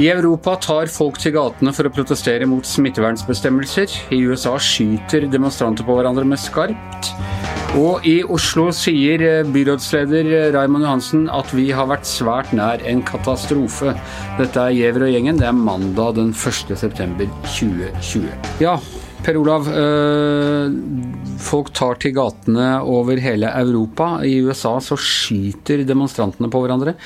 I Europa tar folk til gatene for å protestere mot smittevernsbestemmelser. I USA skyter demonstranter på hverandre med skarpt. Og i Oslo sier eh, byrådsleder Raymond Johansen at vi har vært svært nær en katastrofe. Dette er Gjever og gjengen. Det er mandag den 1. september 2020. Ja, Per Olav. Øh, folk tar til gatene over hele Europa. I USA så skyter demonstrantene på hverandre.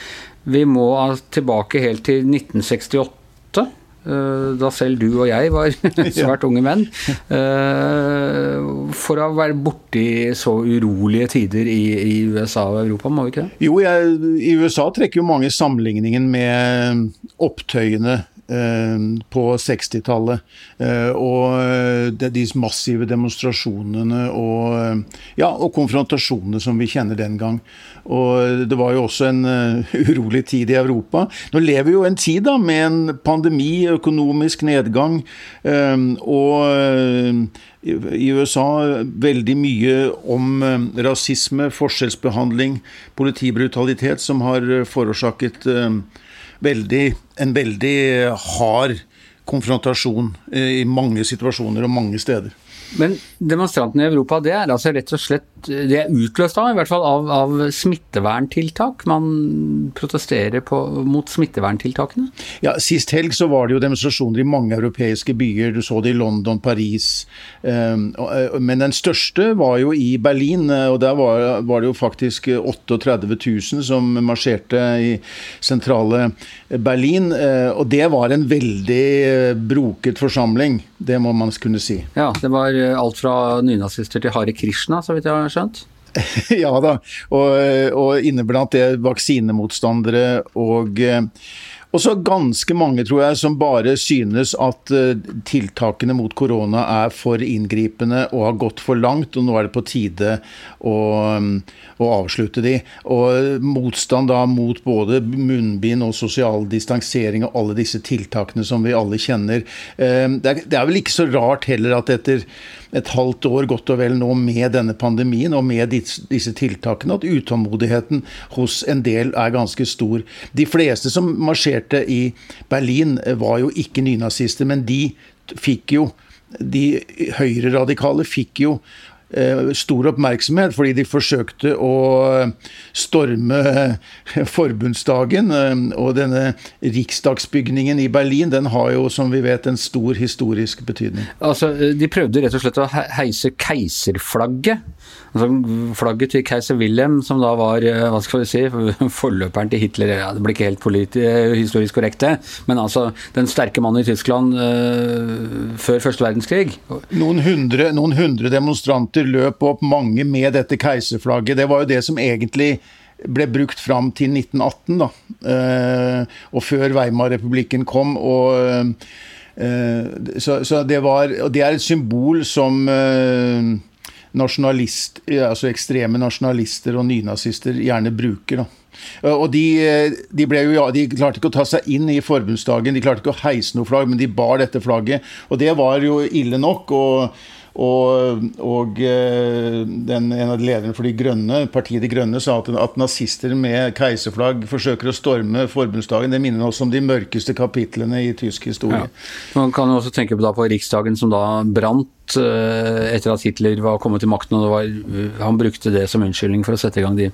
Vi må tilbake helt til 1968 eh, da selv du og jeg var svært unge menn. Eh, for å være borti så urolige tider i, i, USA og Europa, må vi ikke det? Jo, jeg, i USA trekker jo mange sammenligningen med opptøyene på 60-tallet. Eh, og eh, de massive demonstrasjonene og, ja, og konfrontasjonene som vi kjenner den gang. Og det var jo også en urolig tid i Europa. Nå lever vi jo en tid da med en pandemi, økonomisk nedgang. og i USA veldig mye om rasisme, forskjellsbehandling, politibrutalitet, som har forårsaket veldig, en veldig hard konfrontasjon eh, i mange situasjoner og mange steder. Men demonstrantene i Europa, det er altså rett og slett det er utløst av, i hvert fall av, av smitteverntiltak? Man protesterer på, mot smitteverntiltakene? Ja, Sist helg så var det jo demonstrasjoner i mange europeiske byer. Du så det i London, Paris. Ehm, eh, men den største var jo i Berlin, eh, og der var, var det jo faktisk 38 000 som marsjerte i sentrale Berlin. Eh, og det var en veldig broket forsamling, det må man kunne si. Ja, det var Eh, alt fra nynazister til Hare Krishna, så vidt jeg har skjønt? ja da, og, og inneblant det vaksinemotstandere og eh, også ganske mange, tror jeg, som bare synes at eh, tiltakene mot korona er for inngripende og har gått for langt, og nå er det på tide å, å avslutte de. Og motstand da mot både munnbind og sosial distansering og alle disse tiltakene som vi alle kjenner. Det er, det er vel ikke så rart heller at etter et halvt år godt og vel nå med denne pandemien og med disse tiltakene, at utålmodigheten hos en del er ganske stor. De fleste som marsjerte i Berlin, var jo ikke nynazister, men de fikk jo de høyreradikale fikk jo Eh, stor oppmerksomhet fordi de forsøkte å storme forbundsdagen. Eh, og denne riksdagsbygningen i Berlin den har jo, som vi vet, en stor historisk betydning. Altså, De prøvde rett og slett å heise keiserflagget Altså, flagget til keiser Wilhelm, som da var eh, hva skal vi si, forløperen til Hitler ja, Det blir ikke helt eh, historisk korrekt, det, men altså den sterke mannen i Tyskland uh, før første verdenskrig. Noen hundre, noen hundre demonstranter løp opp, mange med dette keiserflagget. Det var jo det som egentlig ble brukt fram til 1918, da. Uh, og før Weimar-republikken kom. og uh, så, så, det var Og det er et symbol som nasjonalist, altså ekstreme nasjonalister og nynazister gjerne bruker. Da. Og de, de, jo, de, klarte ikke å ta seg inn i forbundsdagen, de klarte ikke å heise noe flagg, men de bar dette flagget. Og det var jo ille nok. og og, og eh, den, en av lederne for De grønne, partiet De grønne sa at, at nazister med keiserflagg forsøker å storme forbundsdagen. Det minner oss om de mørkeste kapitlene i tysk historie. Ja. Man kan jo også tenke på, på Riksdagen som da brant Eh, etter at Hitler var kommet til makten. og var, Han brukte det som unnskyldning for å sette i gang de,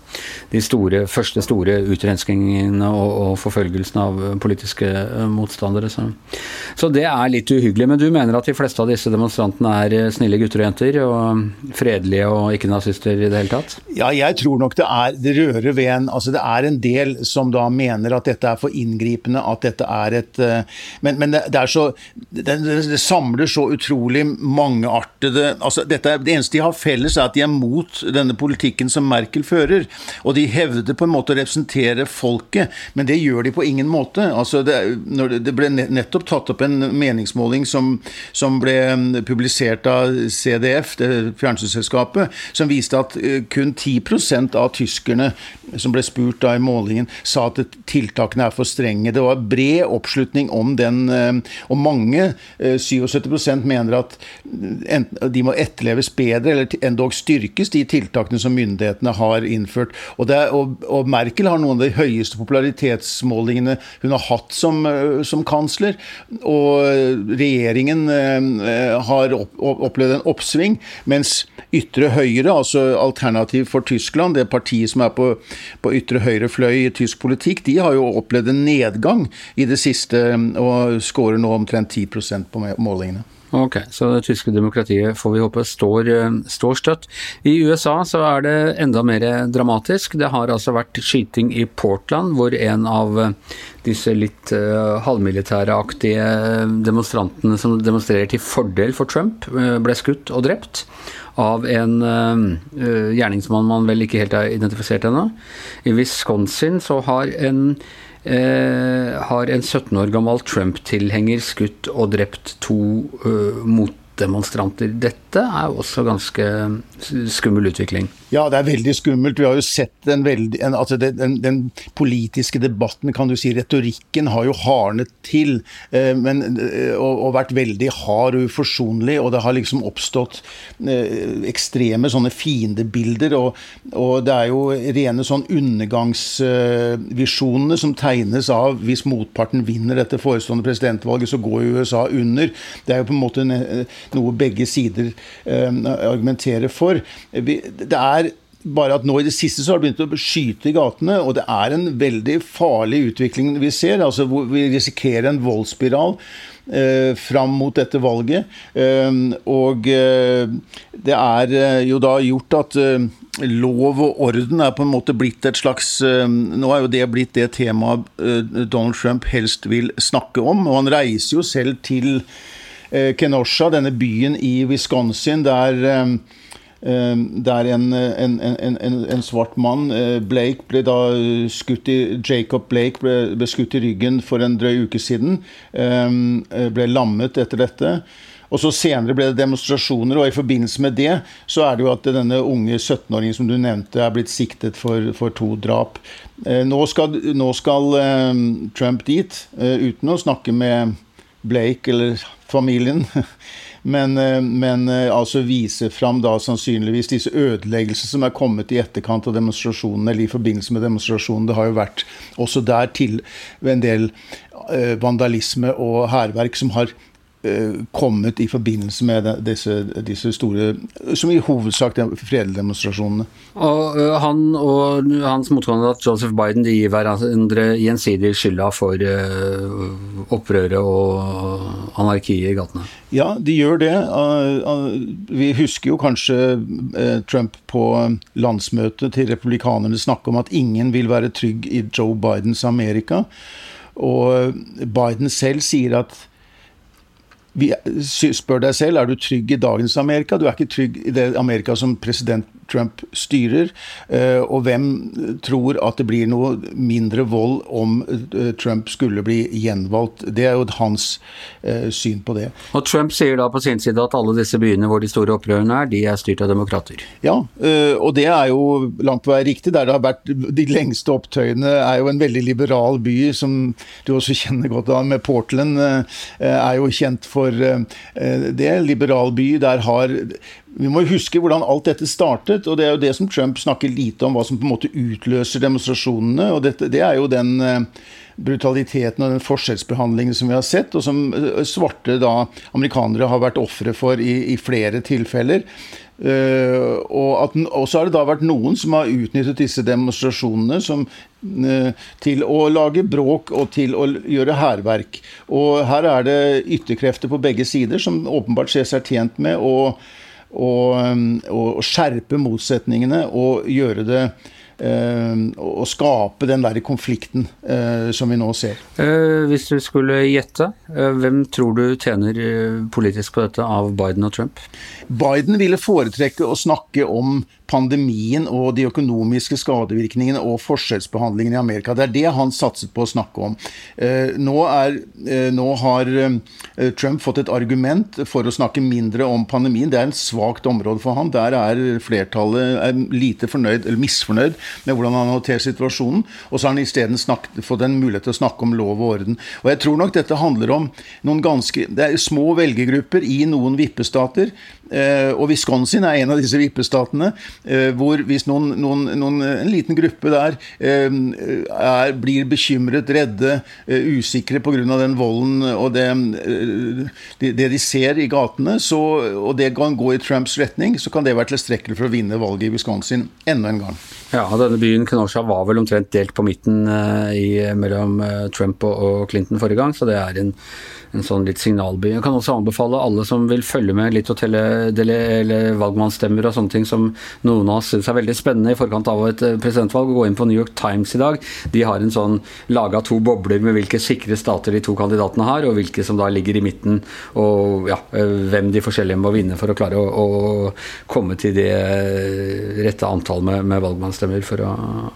de store, første store utrenskningene og, og forfølgelsen av politiske eh, motstandere. Så. så. det er litt uhyggelig. Men du mener at de fleste av disse demonstrantene er eh, snille gutter og jenter? Og fredelige og ikke nazister i det hele tatt? Ja, jeg tror nok det er det rører ved en Altså det er en del som da mener at dette er for inngripende, at dette er et Men, men det, det, er så det, det samler så utrolig mange mangeartede altså dette, Det eneste de har felles, er at de er mot denne politikken som Merkel fører. Og de hevder på en måte å representere folket, men det gjør de på ingen måte. Altså det, det ble nettopp tatt opp en meningsmåling som, som ble um, publisert av CDF, det fjernsynsselskapet, som viste at uh, kun 10% av tyskerne som ble spurt da i målingen, sa at tiltakene er for strenge. Det var bred oppslutning om den, uh, og mange, 77 uh, mener at de må etterleves bedre, eller endog styrkes, de tiltakene som myndighetene har innført. Og, er, og, og Merkel har noen av de høyeste popularitetsmålingene hun har hatt som, som kansler. Og regjeringen har opplevd en oppsving, mens ytre høyre, altså Alternativ for Tyskland, det partiet som er på, på ytre høyre fløy i tysk politikk, de har jo opplevd en nedgang i det siste og skårer nå omtrent 10% på målingene. Ok, så det tyske demokratiet får vi håpe står, eh, står, støtt. I USA så er det enda mer dramatisk. Det har altså vært skyting i Portland, hvor en av eh, disse litt uh, halvmilitæreaktige demonstrantene som demonstrerer til fordel for Trump, ble skutt og drept av en uh, gjerningsmann man vel ikke helt har identifisert ennå. I Wisconsin så har en eh, har en 17 år gammel Trump-tilhenger skutt og drept to uh, motdemonstranter. Dette er også ganske skummel utvikling. Ja, det er veldig skummelt. Vi har jo sett den, veldig, en, altså den, den, politiske debatten, kan du si, retorikken har jo hardnet til. Eh, men, eh, og, og, vært veldig hard og uforsonlig. Og det har liksom oppstått eh, ekstreme sånne fiendebilder. Og, og det er jo rene sånn undergangsvisjonene som tegnes av hvis motparten vinner dette forestående presidentvalget, så går jo USA under. Det er jo på en måte noe begge sider argumenterer for. Det er bare at nå i det siste så har det begynt å skyte i gatene, og det er en veldig farlig utvikling vi ser. altså Vi risikerer en voldsspiral eh, fram mot dette valget. Eh, og eh, det er eh, jo da gjort at eh, lov og orden er på en måte blitt et slags eh, Nå er jo det blitt det temaet Donald Trump helst vil snakke om. Og han reiser jo selv til Kenosha, denne byen i Wisconsin, der der en, en, en, en, svart mann, eh, Blake, ble da skutt i, Jacob Blake ble, ble skutt i ryggen for en drøy uke siden. Eh, ble lammet etter dette. Og så Senere ble det demonstrasjoner, og i forbindelse med det så er det jo at denne unge 17-åringen som du nevnte, er blitt siktet for, for to drap. Eh, nå skal, nå skal um, Trump dit, uten å snakke med Blake eller familien. men, eh, men eh, altså vise fram da sannsynligvis disse ødeleggelsene som er kommet i etterkant av demonstrasjonen, eller i forbindelse med demonstrasjonen. Det har jo vært også der til en del eh, vandalisme og hærverk som har kommet i forbindelse med disse, disse, store, som i hovedsak de fredelige demonstrasjonene. Og uh, Han og hans motkandidat Joseph Biden de gir hverandre gjensidig skylda for uh, opprøret og anarkiet i gatene? Ja, de gjør det. Vi husker jo kanskje Trump på landsmøtet til republikanerne snakke om at ingen vil være trygg i Joe Bidens Amerika. Og Biden selv sier at spør deg selv er du trygg i dagens Amerika. Du er ikke trygg i det Amerika som president Trump styrer. Eh, og hvem tror at det blir noe mindre vold om eh, Trump skulle bli gjenvalgt? Det er jo hans eh, syn på det. Og Trump sier da på sin side at alle disse byene hvor de store opprørene er, de er styrt av demokrater? Ja, og det er jo langt på vei riktig. Der det har vært de lengste opptøyene, er jo en veldig liberal by, som du også kjenner godt av, med Portland. Er jo kjent for det. Liberal by. Der har vi må huske hvordan alt dette startet, og det er jo det som Trump snakker lite om, hva som på en måte utløser demonstrasjonene. og dette, Det er jo den eh, brutaliteten og den forskjellsbehandlingen som vi har sett, og som eh, svarte da amerikanere har vært ofre for i, i, flere tilfeller. Uh, og, så har det da vært noen som har utnyttet disse demonstrasjonene som, uh, til å lage bråk og til å gjøre hærverk. Og her er det ytterkrefter på begge sider som åpenbart ser seg tjent med å og, og skjerpe motsetningene og gjøre det og skape den der konflikten uh, som vi nå ser. Uh, hvis du skulle gjette, uh, hvem tror du tjener politisk på dette av Biden og Trump? Biden ville foretrekke å snakke om pandemien og de økonomiske skadevirkningene og forskjellsbehandlingen i Amerika. Det er det han satset på å snakke om. Eh, nå, er, eh, nå har Trump fått et argument for å snakke mindre om pandemien. Det er en svakt område for han. Der er flertallet er lite fornøyd, eller misfornøyd med hvordan han håndterer situasjonen. Og så har han isteden fått en mulighet til å snakke om lov og orden. Og jeg tror nok dette handler om noen ganske Det er små velgergrupper i noen vippestater. Eh, og Wisconsin er en av disse vippestatene, eh, hvor hvis noen, noen, noen, en liten gruppe der eh, er, blir bekymret, redde, usikre pga. den volden og det, det, de ser i gatene, så, og det kan gå i Trumps retning, så kan det være tilstrekkelig for å vinne valget i Wisconsin enda en gang. Ja, denne byen Kenosha var vel omtrent delt på midten i, mellom Trump og Clinton forrige gang, så det er en en sånn litt signalby. Jeg kan også anbefale alle som vil følge med litt og telle, valgmannsstemmer og sånne ting som noen av oss syns er veldig spennende i forkant av et eh, presidentvalg, å gå inn på New York Times i dag. De har en sånn laga to bobler med hvilke sikre stater de to kandidatene har, og hvilke som da ligger i midten, og ja, eh, hvem de forskjellige må vinne for å klare å, å komme til det eh, rette antallet med, med valgmannsstemmer for å,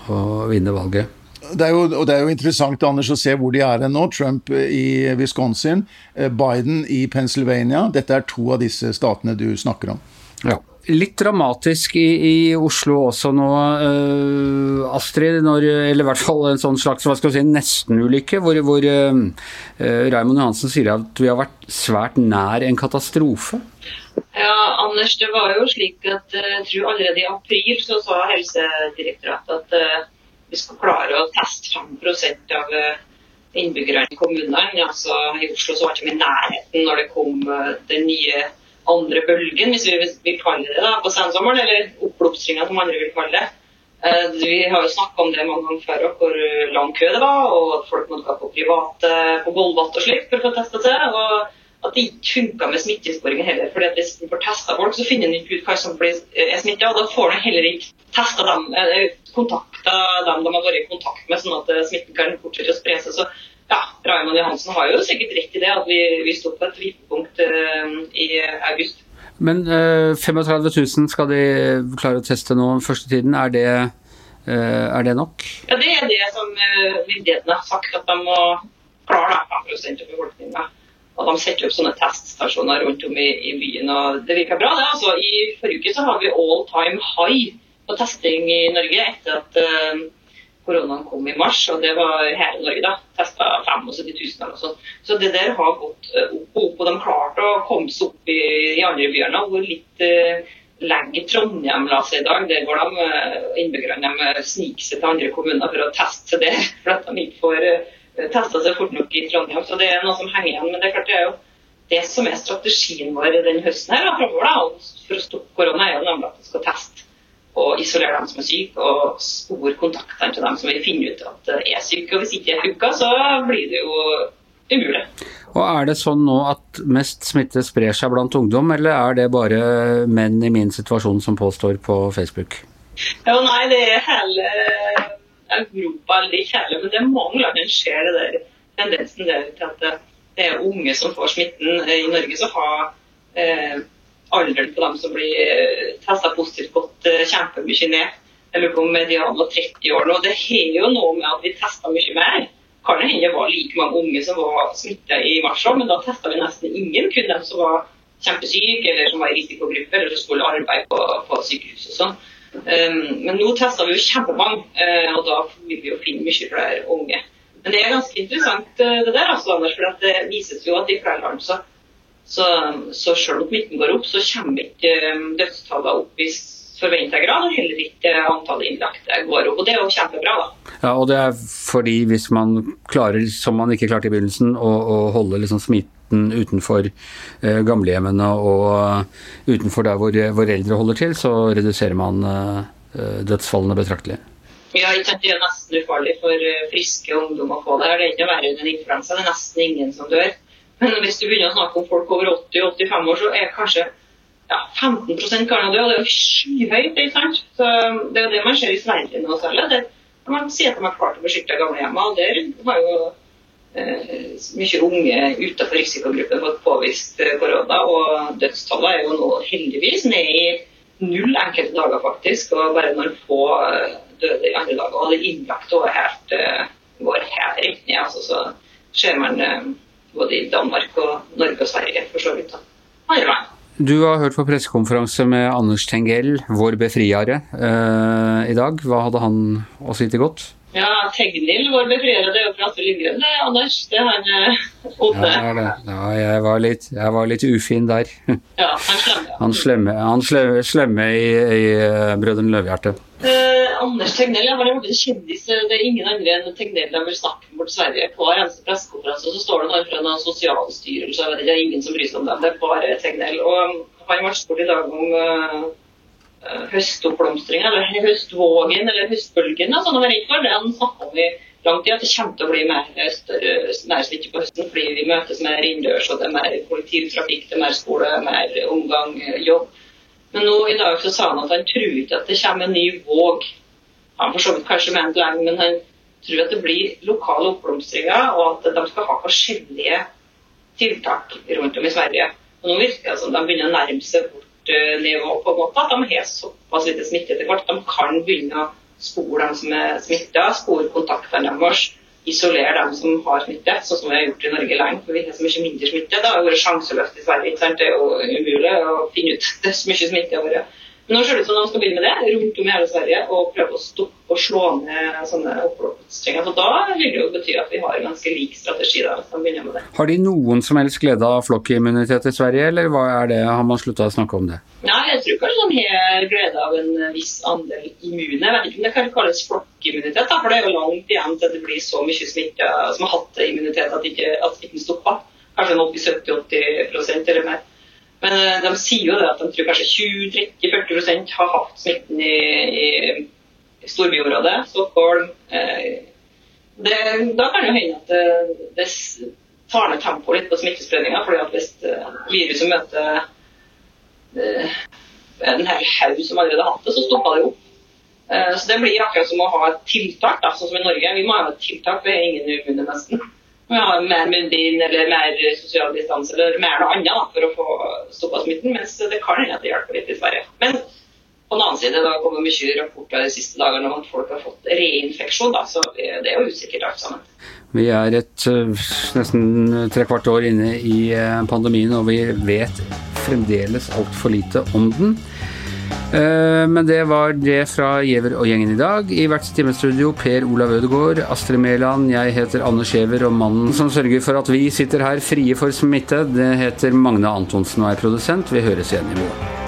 å vinne valget det er, jo, og det er jo interessant Anders, å se hvor de er nå. Trump i Wisconsin, eh, Biden i Pennsylvania. Dette er to av disse statene du snakker om. Ja. Litt dramatisk i, i Oslo også nå, uh, Astrid. Når, eller i hvert fall en sånn slags hva skal vi si, nestenulykke, hvor, hvor uh, Raymond Johansen sier at vi har vært svært nær en katastrofe. Ja, Anders, det var jo slik at jeg tror allerede i april så sa Helsedirektoratet at vi skal klare å teste 5 av eh, innbyggerne i kommunene. Altså, I Oslo så var det ikke i nærheten når det kom eh, den nye andre bølgen, hvis vi vil kalle det da, på sensommeren, eller oppblomstringa, som andre vil kalle det. Eh, vi har jo snakka om det mange ganger før, hvor lang kø det var, og at folk måtte gå på private på Volvat og slikt for å få testa seg. og at det ikke funka med smittesporingen heller. fordi at Hvis du får testa folk, så finner en ikke ut hva som blir er smitta. Da får en heller ikke testa dem, kontakta dem de har vært i kontakt med, sånn at eh, smitten kan fortsette å spre seg. Så ja, Raymond Johansen har jo sikkert rett i det, at vi, vi sto på et vippepunkt i august. Men uh, 35 000 skal de klare å teste nå første tiden. Er det, uh, er det nok? Ja, det er det som myndighetene har sagt, at de må klare 5 av befolkninga. Og de setter opp sånne teststasjoner rundt om i, i byen. og Det virker bra. det. Altså, I forrige uke så har vi all time high på testing i Norge etter at uh, koronaen kom i mars. Og det var hele Norge, da. Testa 75 000 eller noe sånt. Så det der har gått uh, opp og de klarte å komme seg opp i de andre byene hvor litt uh, legger Trondheim la seg i dag. Der går de innbyggerne de sniker seg til andre kommuner for å teste seg der. For at de ikke får testa seg fort nok i Trondheim. Så det er noe som henger igjen. Men det er klart det er jo det som er strategien vår den høsten her da, for å stoppe korona, er jo nemlig at vi skal teste og isolere dem som er syke, og spore kontaktene til dem som vil finne ut at er syke. Og hvis ikke det funker, så blir det jo umulig. Og Er det sånn nå at mest smitte sprer seg blant ungdom, eller er det bare menn i min situasjon som påstår på Facebook? Ja, nei, det er hele Europa veldig kjærlig, men det er mange land en ser det der, tendensen der til at det er unge som får smitten. I Norge så har eh, alderen på dem som blir eh, testa positivt, gått eh, kjempemye ned. Jeg lurer på om medianen var 30 år nå. Det har jo noe med at vi testa mye mer. Kan det hende det var like mange unge som var smitta i mars òg, men da testa vi nesten ingen. Kun dem som var kjempesyke, eller som var i risikogruppe, eller som skulle arbeide på, på sykehus og sånn. Um, men nå tester vi jo kjempemange, uh, og da vil vi jo finne mye flere unge. Men det er ganske interessant uh, det der, altså, Anders, for det vises jo at i flere land så, så, så selv om smitten går opp, så kommer ikke um, dødstallene opp i forventa grad, og heller ikke antallet innlagte går opp. Og det er jo kjempebra, da. Ja, og det er fordi hvis man klarer, som man ikke klarte i begynnelsen, å, å holde liksom smitt enten utenfor eh, gamlehjemmene og eh, utenfor der hvor, hvor eldre holder til, så reduserer man eh, dødsfallene betraktelig. Ja, Det er nesten ufarlig for friske ungdommer å få det. her. Det er ikke verre enn en influensa. Det er nesten ingen som dør. Men hvis du begynner å snakke om folk over 80-85 år, så er kanskje ja, 15% kan dø. Og det er jo skyhøyt. ikke sant? Så Det er det man ser i Sverige nå særlig. Man sier at de har klart å beskytte gamlehjemmet. Og der har jo mye unge utenfor risikogruppen fått påvist eh, korona. Og dødstallet er jo nå heldigvis ned i null enkelte dager, faktisk. Og bare noen få eh, døde i andre dager. Og det innlagte over helt, går helt rett ned. Altså, så ser man både i Danmark og Norge og Sverige, for så vidt. Andre veien. Du har hørt på pressekonferanse med Anders Tengell, vår befriere, eh, i dag. Hva hadde han å si til godt? Ja, Tegnil, vår jo fra Astrid Lindgren, det, Anders. Det er han Odde. Ja, det. ja jeg, var litt, jeg var litt ufin der. Ja, han slemme. Han slemme, han slemme, slemme i, i uh, Brødrene Løvehjerte. Eh, Anders Tegnell han er blitt kjendis. Det er ingen andre enn Tegnell de vil snakke med bort Sverige. Hver eneste pressekonferanse så står det noen fra noen sosialstyrelse. Det er ingen som bryr seg om dem. Det er bare Tegnell. Og han ble spurt i dag om uh, høstoppblomstring, eller høstvågen, eller høstbølgen. Altså, når redd for det han snakka om i lang tid, at det kommer til å bli mer, større, på høsten fordi vi møtes mer innendørs, og det er mer kollektivtrafikk, det er mer skole, mer omgang, jobb. Men nå i dag så sa han at han tror ikke at det kommer en ny våg. Han for så vidt kanskje ment lenge, men han tror at det blir lokale oppblomstringer, og at de skal ha forskjellige tiltak rundt om i Sverige. Og nå virker det som de begynner å nærme seg bort nivå på en måte, at de har såpass lite smitte etter hvert de kan begynne å spore dem som er smitta, spore kontaktene deres, isolere dem som har smitte, sånn som vi har gjort i Norge lenge. for vi har så mye mindre smitte. Det har vært sjanseløst i Sverige. ikke sant? Det er jo umulig å finne ut det er så mye smitte. Men nå ser det ut som de skal begynne med det rundt om i hele Sverige og prøve å stoppe og slå ned sånne oppblomstringer. Så da vil det jo bety at vi har en ganske lik strategi da, hvis de begynner med det. Har de noen som helst glede av flokkimmunitet i Sverige, eller hva er det? har man slutta å snakke om det? Nei, jeg tror kanskje de har glede av en viss andel immune. Jeg vet ikke om det kan kalles flokkimmunitet, da, for det er jo langt igjen til det blir så mye smitte som har hatt immunitet at ikke, at ikke stopper. Kanskje opp i 70-80 eller mer. Men eh, de sier jo det at de tror kanskje 20-30-40 har hatt smitten i, i storbyområdet. Stockholm. Eh, det, da kan det hende at det, tar ned tempoet litt på smittespredninga. fordi hvis eh, viruset møter en hel haug som allerede har hatt det, så stopper det opp. Så det blir akkurat som å ha et tiltak, da, sånn som i Norge. Vi må ha et tiltak, vi er ingen immune nesten ja, mer munnbind eller mer sosial distanse eller mer noe annet da, for å få stoppa smitten. Mens det kan hende det hjelper litt Sverige. Men på den annen side det har kommet mye rapporter de siste dagene om at folk har fått reinfeksjon. Da, så det er jo usikkert alt sammen. Vi er et uh, nesten trekvart år inne i uh, pandemien, og vi vet fremdeles altfor lite om den. Eh, men det var det fra Giæver og gjengen i dag. I hvert timestudio Per Olav Ødegaard, Astrid Mæland, jeg heter Anne Skjever, og mannen som sørger for at vi sitter her frie for smitte, det heter Magne Antonsen og er produsent. Vi høres igjen i morgen.